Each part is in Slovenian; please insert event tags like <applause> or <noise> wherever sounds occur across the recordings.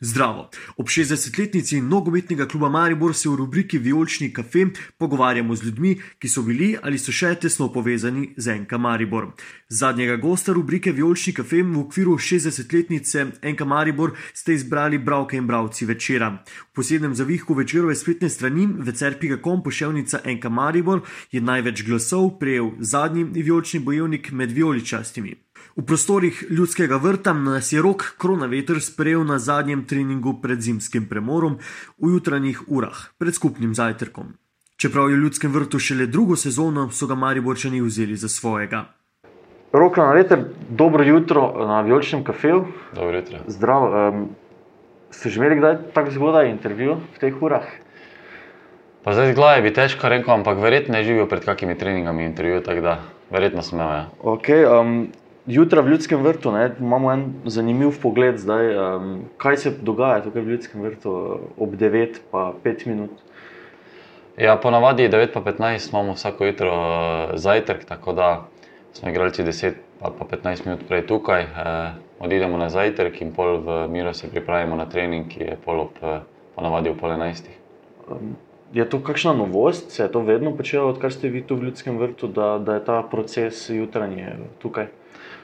Zdravo. Ob 60-letnici nogometnega kluba Maribor se v rubriki Violčni kafe pogovarjamo z ljudmi, ki so bili ali so še tesno povezani z NK Maribor. Zadnjega gosta rubrike Violčni kafe v okviru 60-letnice NK Maribor ste izbrali bravke in bravci večera. V posebnem zavihku večerove spletne strani vecer.com poševnica NK Maribor je največ glasov prejel zadnji violčni bojevnik med violičastimi. V prostorih ljudskega vrta nas je rok Kronaveter sprejel na zadnjem treningu pred zimskim premorom v jutranjih urah, pred skupnim zajtrkom. Čeprav je v ljudskem vrtu šele drugo sezono, so ga Mariborčani vzeli za svojega. Rok Kronaveter, dobro jutro na Violčnem kafeju. Dobro jutro. Zdrav. Um, ste že imeli kdaj tako zgodaj intervju v teh urah? Pa zdaj z glave bi težko rekel, ampak verjetno ne živijo pred kakimi treningami intervju, tako da verjetno imeli. Ja. Okay, um, Jutra v Ljudskem vrtu ne, imamo en zanimiv pogled, zdaj, um, kaj se dogaja tukaj v Ljudskem vrtu ob 9, pa 5 minut. Ja, ponavadi 9 pa 15 imamo vsako jutro uh, zajtrk, tako da smo igralci 10 pa, pa 15 minut prej tukaj. Uh, odidemo na zajtrk in pol v miru se pripravimo na trening, ki je pol ob uh, ponavadi ob pol 11. Um, je to kakšna novost, se je to vedno počelo, odkar ste vi tu v Ljudskem vrtu, da, da je ta proces jutranji tukaj?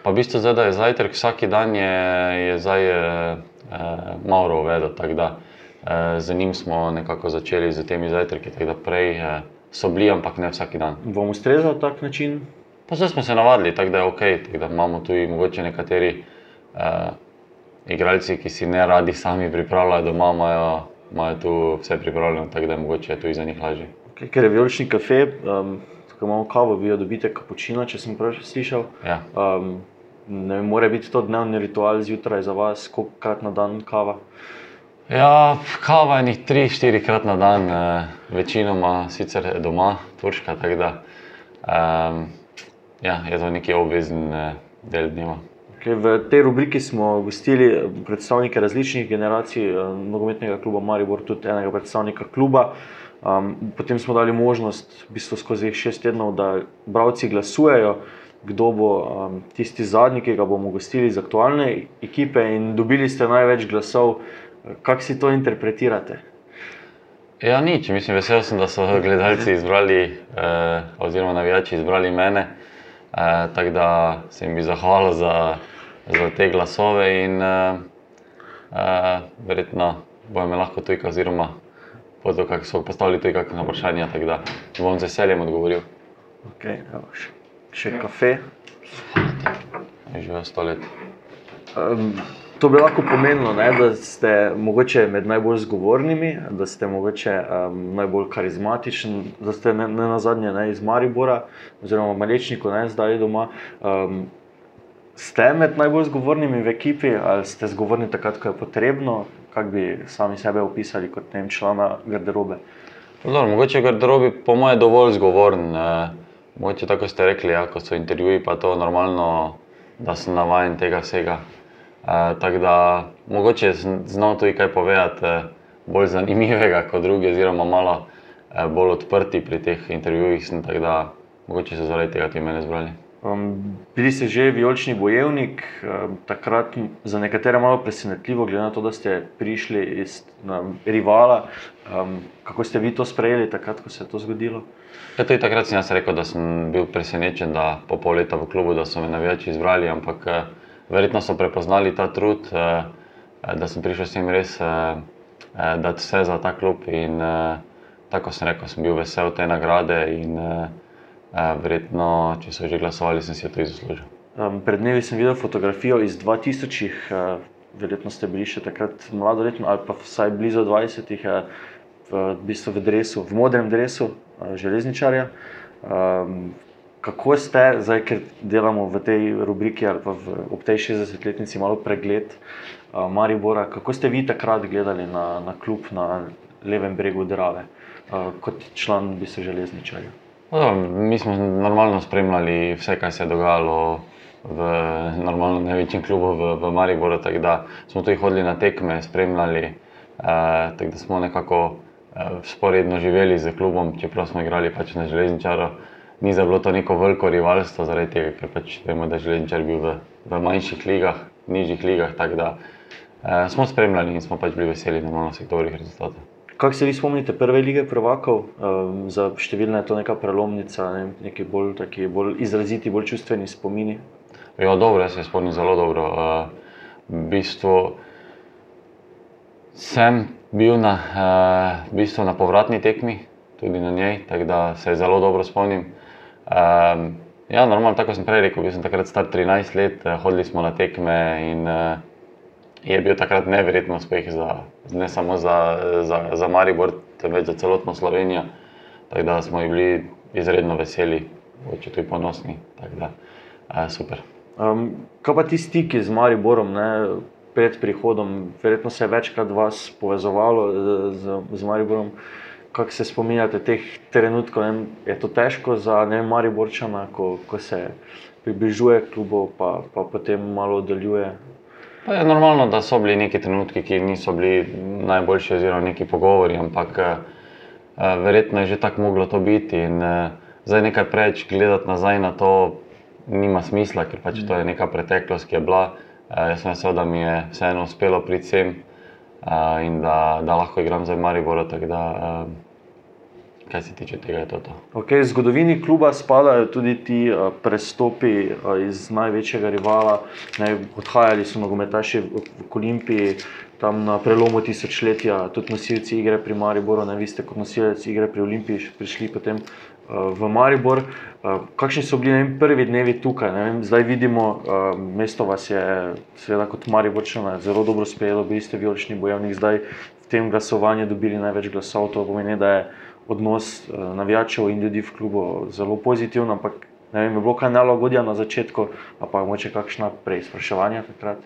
Pa v bistvu zdaj, da je zajtrk vsak dan, je, je zdaj e, Mauro uvedel. E, z njim smo nekako začeli z temi zajtrki, tako da prej e, so bili, ampak ne vsak dan. Vam ustreza tak način? Pa zdaj smo se navadili, tako da je ok. Da imamo tudi mogoče nekateri e, igralci, ki si ne radi sami pripravljajo doma, imajo, imajo tu vse pripravljeno, tako da je mogoče tudi za njih lažje. Okay, ker je vijolični kafe. Um, Ko imamo kavo, vi jo dobite kapučino, če sem prav slišal. Ja. Um, ne more biti to dnevni ritual zjutraj za vas, koliko krat na dan kava? Ja, kava je tri, štiri krat na dan, eh, večinoma sicer doma, turška. Da, um, ja, je to neki obvezen eh, del dneva. Okay, v tej rubriki smo gostili predstavnike različnih generacij eh, nogometnega kluba Maribor, tudi enega predstavnika kluba. Um, potem smo dali možnost, v bistvu skozi šest tednov, da bralci glasujejo kdo bo um, tisti zadnji, ki ga bomo gostili iz aktualne ekipe, in dobili ste največ glasov. Kako si to interpretirate? Ja, nič. Mislim, vesel sem, da so gledalci izbrali, eh, oziroma navijači izbrali mene. Eh, tako da se jim bi zahvalil za, za te glasove in eh, eh, verjetno bojo me lahko tukaj, oziroma bodo postavili tukaj kakšno vprašanje, tako da bom z veseljem odgovoril. Okay, še kafe. Že več let. Um, to bi lahko pomenilo, ne, da ste morda med najbolj zgovornimi, da ste morda um, najbolj karizmatični, da ste ne, ne na zadnje ne, iz Maribora, oziroma Malečniku, ne zdaj doma. Um, ste med najbolj zgovornimi v ekipi ali ste zgovorni takrat, ko je potrebno, kako bi sami sebe opisali kot nem člana garderobe? Dobro, mogoče je garderobi, po mojem, dovolj zgovoren. Eh. Moče tako ste rekli, ja, ko so intervjuji, pa to normalno, da sem navaden tega vsega. E, tako da mogoče znamo tudi kaj povedati, e, bolj zanimivega kot drugi, oziroma malo e, bolj odprti pri teh intervjujih. Sem, tako da mogoče so zaradi tega tudi mene zbrali. Um, bili ste že vijolični bojevnik, um, takrat za nekatere malo presenetljivo, glede na to, da ste prišli iz um, rivala. Um, kako ste vi to sprejeli, takrat, ko se je to zgodilo? Ja, tudi takrat sem jaz rekel, da sem bil presenečen, da po pol leta v klubu, da so me navijači izbrali, ampak eh, verjetno so prepoznali ta trud, eh, da sem prišel s tem res eh, eh, dati vse za ta klub. In eh, tako sem rekel, sem bil vesel te nagrade. In, eh, verjetno, če so že glasovali, sem si to izložil. Um, pred dnevi sem videl fotografijo iz 2000, uh, verjetno ste bili še takrat mladoletni ali pa vsaj blizu 20, uh, v, bistvu v, dresu, v modrem dresu uh, železničarja. Um, kako ste, zdaj, ker delamo v tej rubriki ali pa v, ob tej 60-letnici, malo pregled uh, Maribora, kako ste vi takrat gledali na, na klub na levem bregu Drave uh, kot član bistvu železničarja? No, mi smo normalno spremljali vse, kar se je dogajalo v normalno največjem klubu v, v Mariboru. Tako da smo tudi hodili na tekme, spremljali, eh, tako da smo nekako eh, sporedno živeli z klubom, čeprav smo igrali pač na železničaru. Ni za bilo to neko veliko rivalstvo, zaradi tega, ker pač vemo, da je železničar bil v, v manjših ligah, nižjih ligah. Da, uh, smo spremljali in smo pač bili veseli na vseh dobrih rezultatov. Kako se vi spomnite prve lige prvakov? Um, za številne je to neka prelomnica, ne, neki bolj, bolj izraziti, bolj čustveni spomini. Ja, dobro, jaz se spomnim zelo dobro. Uh, v bistvu sem bil na, uh, v bistvu na povratni tekmi, tudi na njej, tako da se zelo dobro spomnim. Um, ja, normalno, tako sem prej rekel, bil sem takrat star 13 let, hodili smo na tekme in uh, je bil takrat nevreten uspeh, za, ne samo za, za, za Maribor, temveč za celotno Slovenijo. Tako da smo bili izredno veseli, oče tudi ponosni. Da, uh, super. Um, kaj pa ti stiki z Mariborom, ne, pred prihodom, verjetno se je večkrat vas povezovalo z, z Mariborom. Kako se spominjate teh trenutkov? Ne, je to težko za ne, Mariborčana, ko, ko se približuje klubu, pa, pa potem malo oddaljuje? Pa je normalno, da so bili neki trenutki, ki niso bili najboljši, oziroma neki pogovori, ampak eh, verjetno je že tako moglo to biti. In eh, zdaj nekaj preveč gledati nazaj na to, nima smisla, ker pač to je neka preteklost, ki je bila. Eh, jaz sem vesel, da mi je vseeno uspelo priti sem eh, in da, da lahko igram za Maribor. Eh, kaj se tiče tega, je to. to. Okay, v zgodovini kluba spadajo tudi ti uh, prestopi uh, iz največjega rivala. Ne, odhajali so nogometaši v, Olimpiji, tam na prelomu tisočletja, tudi nosilci igre pri Mariboru. Ne, vi ste kot nosilec igre pri Olimpiji prišli potem uh, v Maribor. Kakšni so bili vem, prvi dnevi tukaj? Vem, zdaj vidimo, mesto vas je, seveda, kot Mariborčana, zelo dobro sprejelo, bili ste vijolični bojevnik, zdaj v tem glasovanju dobili največ glasov. To pomeni, da je odnos uh, navijačev in ljudi v klubu zelo pozitiven, ampak ne vem, je bilo kaj nelagodja na začetku, pa moče kakšna preizpraševanja takrat.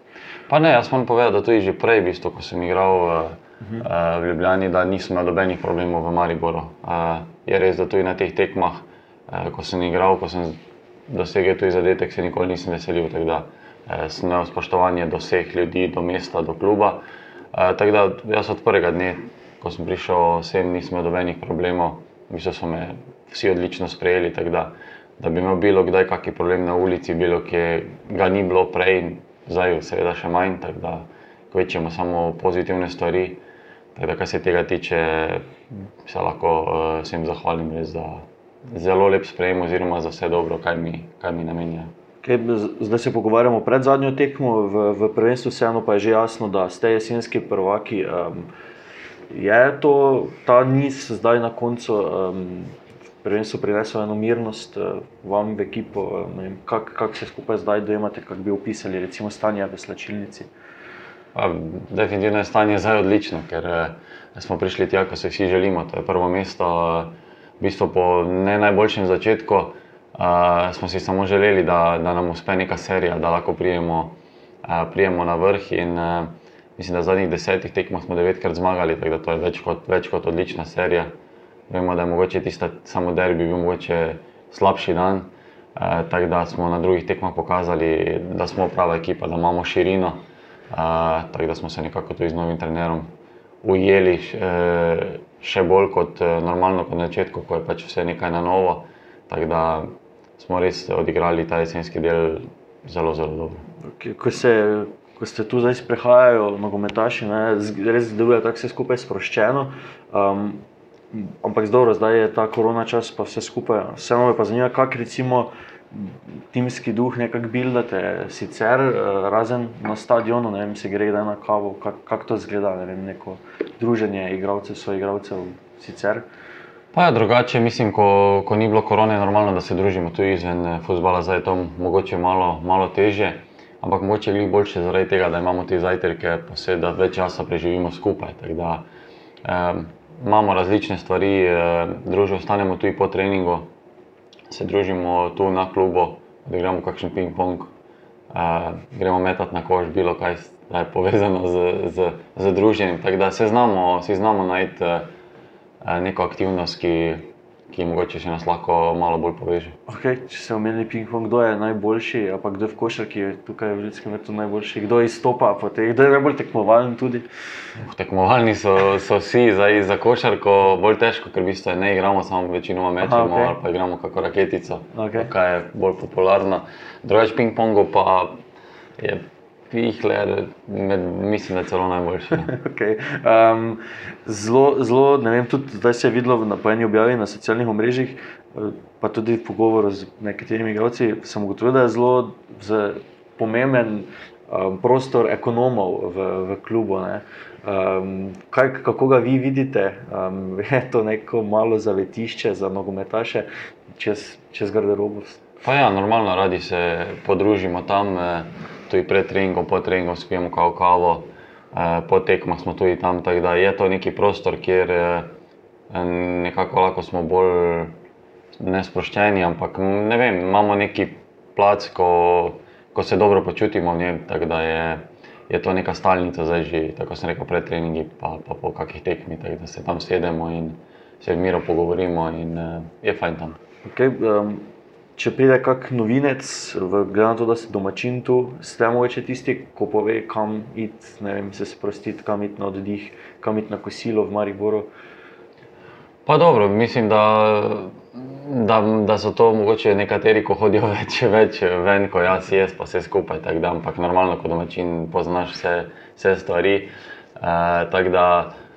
Pa ne, jaz moram povedati, da tudi že prej, bistvo, ko sem igral uh, uh, v Ljubljani, da nisem imel nobenih problemov v Mariboru. Uh, je res, da tudi na teh tekmah, uh, ko sem igral, ko sem dosegel tudi zadetek, se nikoli nisem veselil. Tako da uh, sem imel spoštovanje do vseh ljudi, do mesta, do kluba. Uh, tako da jaz od prvega dne ko sem prišel sem, nisem imel nobenih problemov, mislim, da so me vsi odlično sprejeli. Da, da bi imel bilo kdaj kakšen problem na ulici, bilo ki ga ni bilo prej, zdaj seveda še manj, tako da kvečemo samo pozitivne stvari. Tako da, kar se tega tiče, se lahko uh, vsem zahvalim za zelo lep sprejem, oziroma za vse dobro, kaj mi, mi namenja. Zdaj se pogovarjamo pred zadnjo tekmo v, v prvenstvu, vseeno pa je že jasno, da ste jesenski prvaki. Um, je to ta niz zdaj na koncu, um, prvenstvo prineslo eno mirnost uh, vam v ekipo, um, kako kak se skupaj zdaj dojemate, kako bi opisali recimo stanje v slačilnici? Pa, definitivno je stanje zdaj odlično, ker uh, smo prišli tja, ko se vsi želimo. To je prvo mesto, uh, v bistvu po ne najboljšem začetku. Uh, smo si samo želeli, da, da nam uspe neka serija, da lahko prijemo, uh, prijemo na vrh. In, uh, mislim, da v zadnjih desetih tekmah smo devetkrat zmagali, tako da to je več kot, več kot odlična serija. Vemo, da je mogoče tista samo derbi bil mogoče slabši dan, eh, tako da smo na drugih tekmah pokazali, da smo prava ekipa, da imamo širino, eh, tako da smo se nekako tudi z novim trenerom ujeli eh, še bolj kot eh, normalno, kot na začetku, ko je pač vse nekaj na novo. Tako da smo res odigrali ta jesenski del zelo, zelo dobro. Ko se ko ste tu zdaj sprehajajo, nogometaši, ne, res deluje tako vse skupaj sproščeno. Um, ampak dobro, zdaj je ta korona čas, pa vse skupaj. Vseeno me pa zanima, kak recimo timski duh nekako bildate, sicer uh, razen na stadionu, ne vem, se gre da na kavo, kako kak to zgleda, ne vem, neko druženje igralcev, svojih igralcev sicer. Pa je drugače, mislim, ko, ko ni bilo korone, je normalno, da se družimo tu izven eh, futbola, zdaj je to mogoče malo, malo težje ampak mogoče je boljše zaradi tega, da imamo te zajtrke, pa se da več časa preživimo skupaj. Da, um, imamo različne stvari, um, družimo, ostanemo tudi po treningu, se družimo tu na klubu, da igramo kakšen ping-pong, uh, gremo metati na koš, bilo kaj je povezano z, z, z druženjem. Tako da se znamo, si znamo najti uh, neko aktivnost, ki ki mogoče še nas lahko malo bolj poveže. Okay, če se omenili ping-pong, kdo je najboljši, pa kdo je v košarki, tukaj v Ljudskem vrtu najboljši, kdo izstopa, te, kdo je najbolj tekmovalen tudi? Tekmovalni so, so vsi, zdaj za košarko bolj težko, ker v bistvu ne igramo samo večino mečev, okay. ali pa igramo kako raketico, okay. kaj je bolj popularno. Drugač ping-pongu pa je Fihler, med, mislim, da celo najboljši. <laughs> okay. um, zelo, zelo, ne vem, tudi zdaj se je videlo na eni objavi na socialnih omrežjih, eh, pa tudi v pogovoru z nekaterimi igralci, sem ugotovil, da je zelo pomemben um, prostor ekonomov v, v klubu. Um, kaj, kako ga vi vidite? Um, <laughs> je to neko malo zavetišče za nogometaše čez, čez garderobo? Pa ja, normalno, radi se podružimo tam. Eh, tudi pred treningom, po treningu spijemo kao kavo, eh, po tekmah smo tudi tam. Tako da je to neki prostor, kjer eh, nekako lahko smo bolj nesproščeni, ampak ne vem, imamo neki plac, ko, ko se dobro počutimo v njem. Tako da je, je to neka stalnica, zdaj že, tako sem rekel, pred treningi, pa, pa po kakih tekmih, da se tam sedemo in se v miru pogovorimo in uh, je fajn tam. Okay, um če pride kak novinec, glede na to, da si domačin tu, ste mogoče tisti, ko pove, kam iti, se sprostiti, kam iti na oddih, kam iti na kosilo v Mariboru. Pa dobro, mislim, da, da, da so to mogoče nekateri, ko hodijo <laughs> več, več ven, ko jaz jaz, pa vse skupaj, tako da, ampak normalno, kot domačin, poznaš vse, vse stvari. E, tako da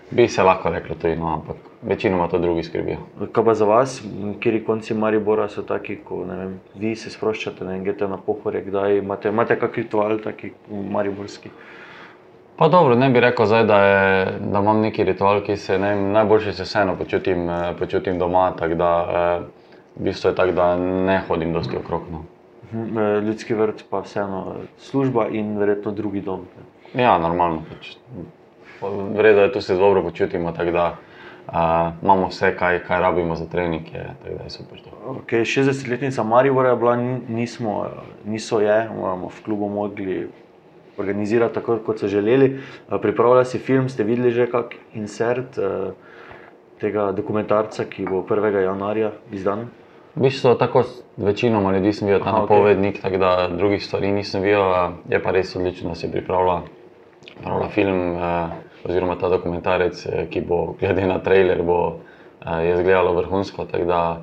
bi se lahko reklo tudi, no, ampak večinoma to drugi skrbijo. Kaj pa za vas, kjer konci Maribora so taki, ko vem, vi se sproščate, ne greste na pohore, kdaj imate, imate kakšen ritual, taki mariborski? Pa dobro, ne bi rekel, zdaj, da, je, da imam neki ritual, ki se ne, najboljše se vseeno počutim, eh, počutim doma. Da, eh, v bistvu je tako, da ne hodim dosti okrog. No. Mhm, eh, ljudski vrt, pa vseeno služba in verjetno drugi dom. Ja, normalno. Pač. Vredno je, da se dobro počutimo. Tak, da, Uh, imamo vse, kaj, kaj rabimo za trening, je, da je super. Okay, 60-letnica Maribora je bila, nismo, niso je, moramo v klubu mogli organizirati tako, kot so želeli. Pripravljali si film, ste videli že kak insert uh, tega dokumentarca, ki bo 1. januarja izdan? V bistvu tako večinoma ljudi sem videl, ta napovednik, okay. tako da drugih stvari nisem videl. Je pa res odlično, da si pripravlja, pripravlja film. Uh, oziroma ta dokumentarec, eh, ki bo glede na trailer, bo eh, izgledalo vrhunsko. Da,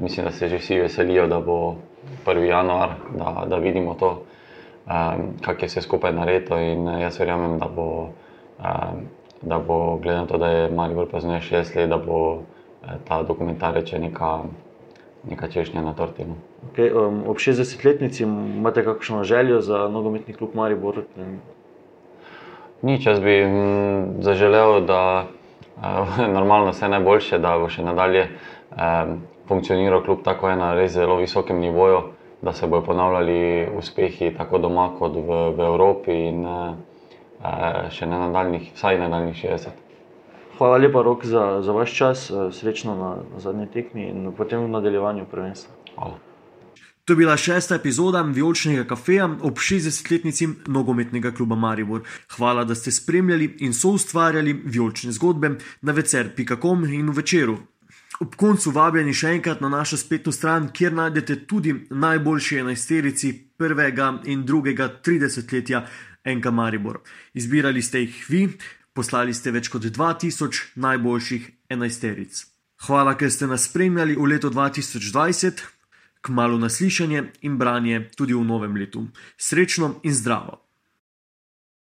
mislim, da se že vsi veselijo, da bo 1. januar, da, da vidimo to, um, kako je vse skupaj narejeno. In eh, jaz verjamem, da bo, um, da bo glede na to, da je Marijo praznuje 6 let, da bo ta dokumentarec neka, neka češnja na tortinu. Okay, um, ob 60-letnici imate kakšno željo za nogometni klub Maribor? Nič, jaz bi mm, zaželel, da je uh, <laughs> normalno vse najboljše, da bo še nadalje um, funkcioniral kljub tako ena res zelo visokem nivoju, da se bodo ponavljali uspehi tako doma kot v, v Evropi in uh, še na nadaljnih, vsaj na nadaljnih 60. Hvala lepa, Rok, za, za vaš čas, srečno na, na zadnji tekmi in potem v nadaljevanju prvenstva. Hvala. To je bila šesta epizoda Vijolčnega kafeja ob 60-letnici nogometnega kluba Maribor. Hvala, da ste spremljali in so ustvarjali vijolčne zgodbe na večer.com in v večeru. Ob koncu vabljeni še enkrat na našo spletno stran, kjer najdete tudi najboljši enajsterici prvega in drugega 30-letja NK Maribor. Izbirali ste jih vi, poslali ste več kot 2000 najboljših enajsteric. Hvala, ker ste nas spremljali v letu 2020 kmalo naslišanje in branje tudi v novem letu. Srečno in zdravo!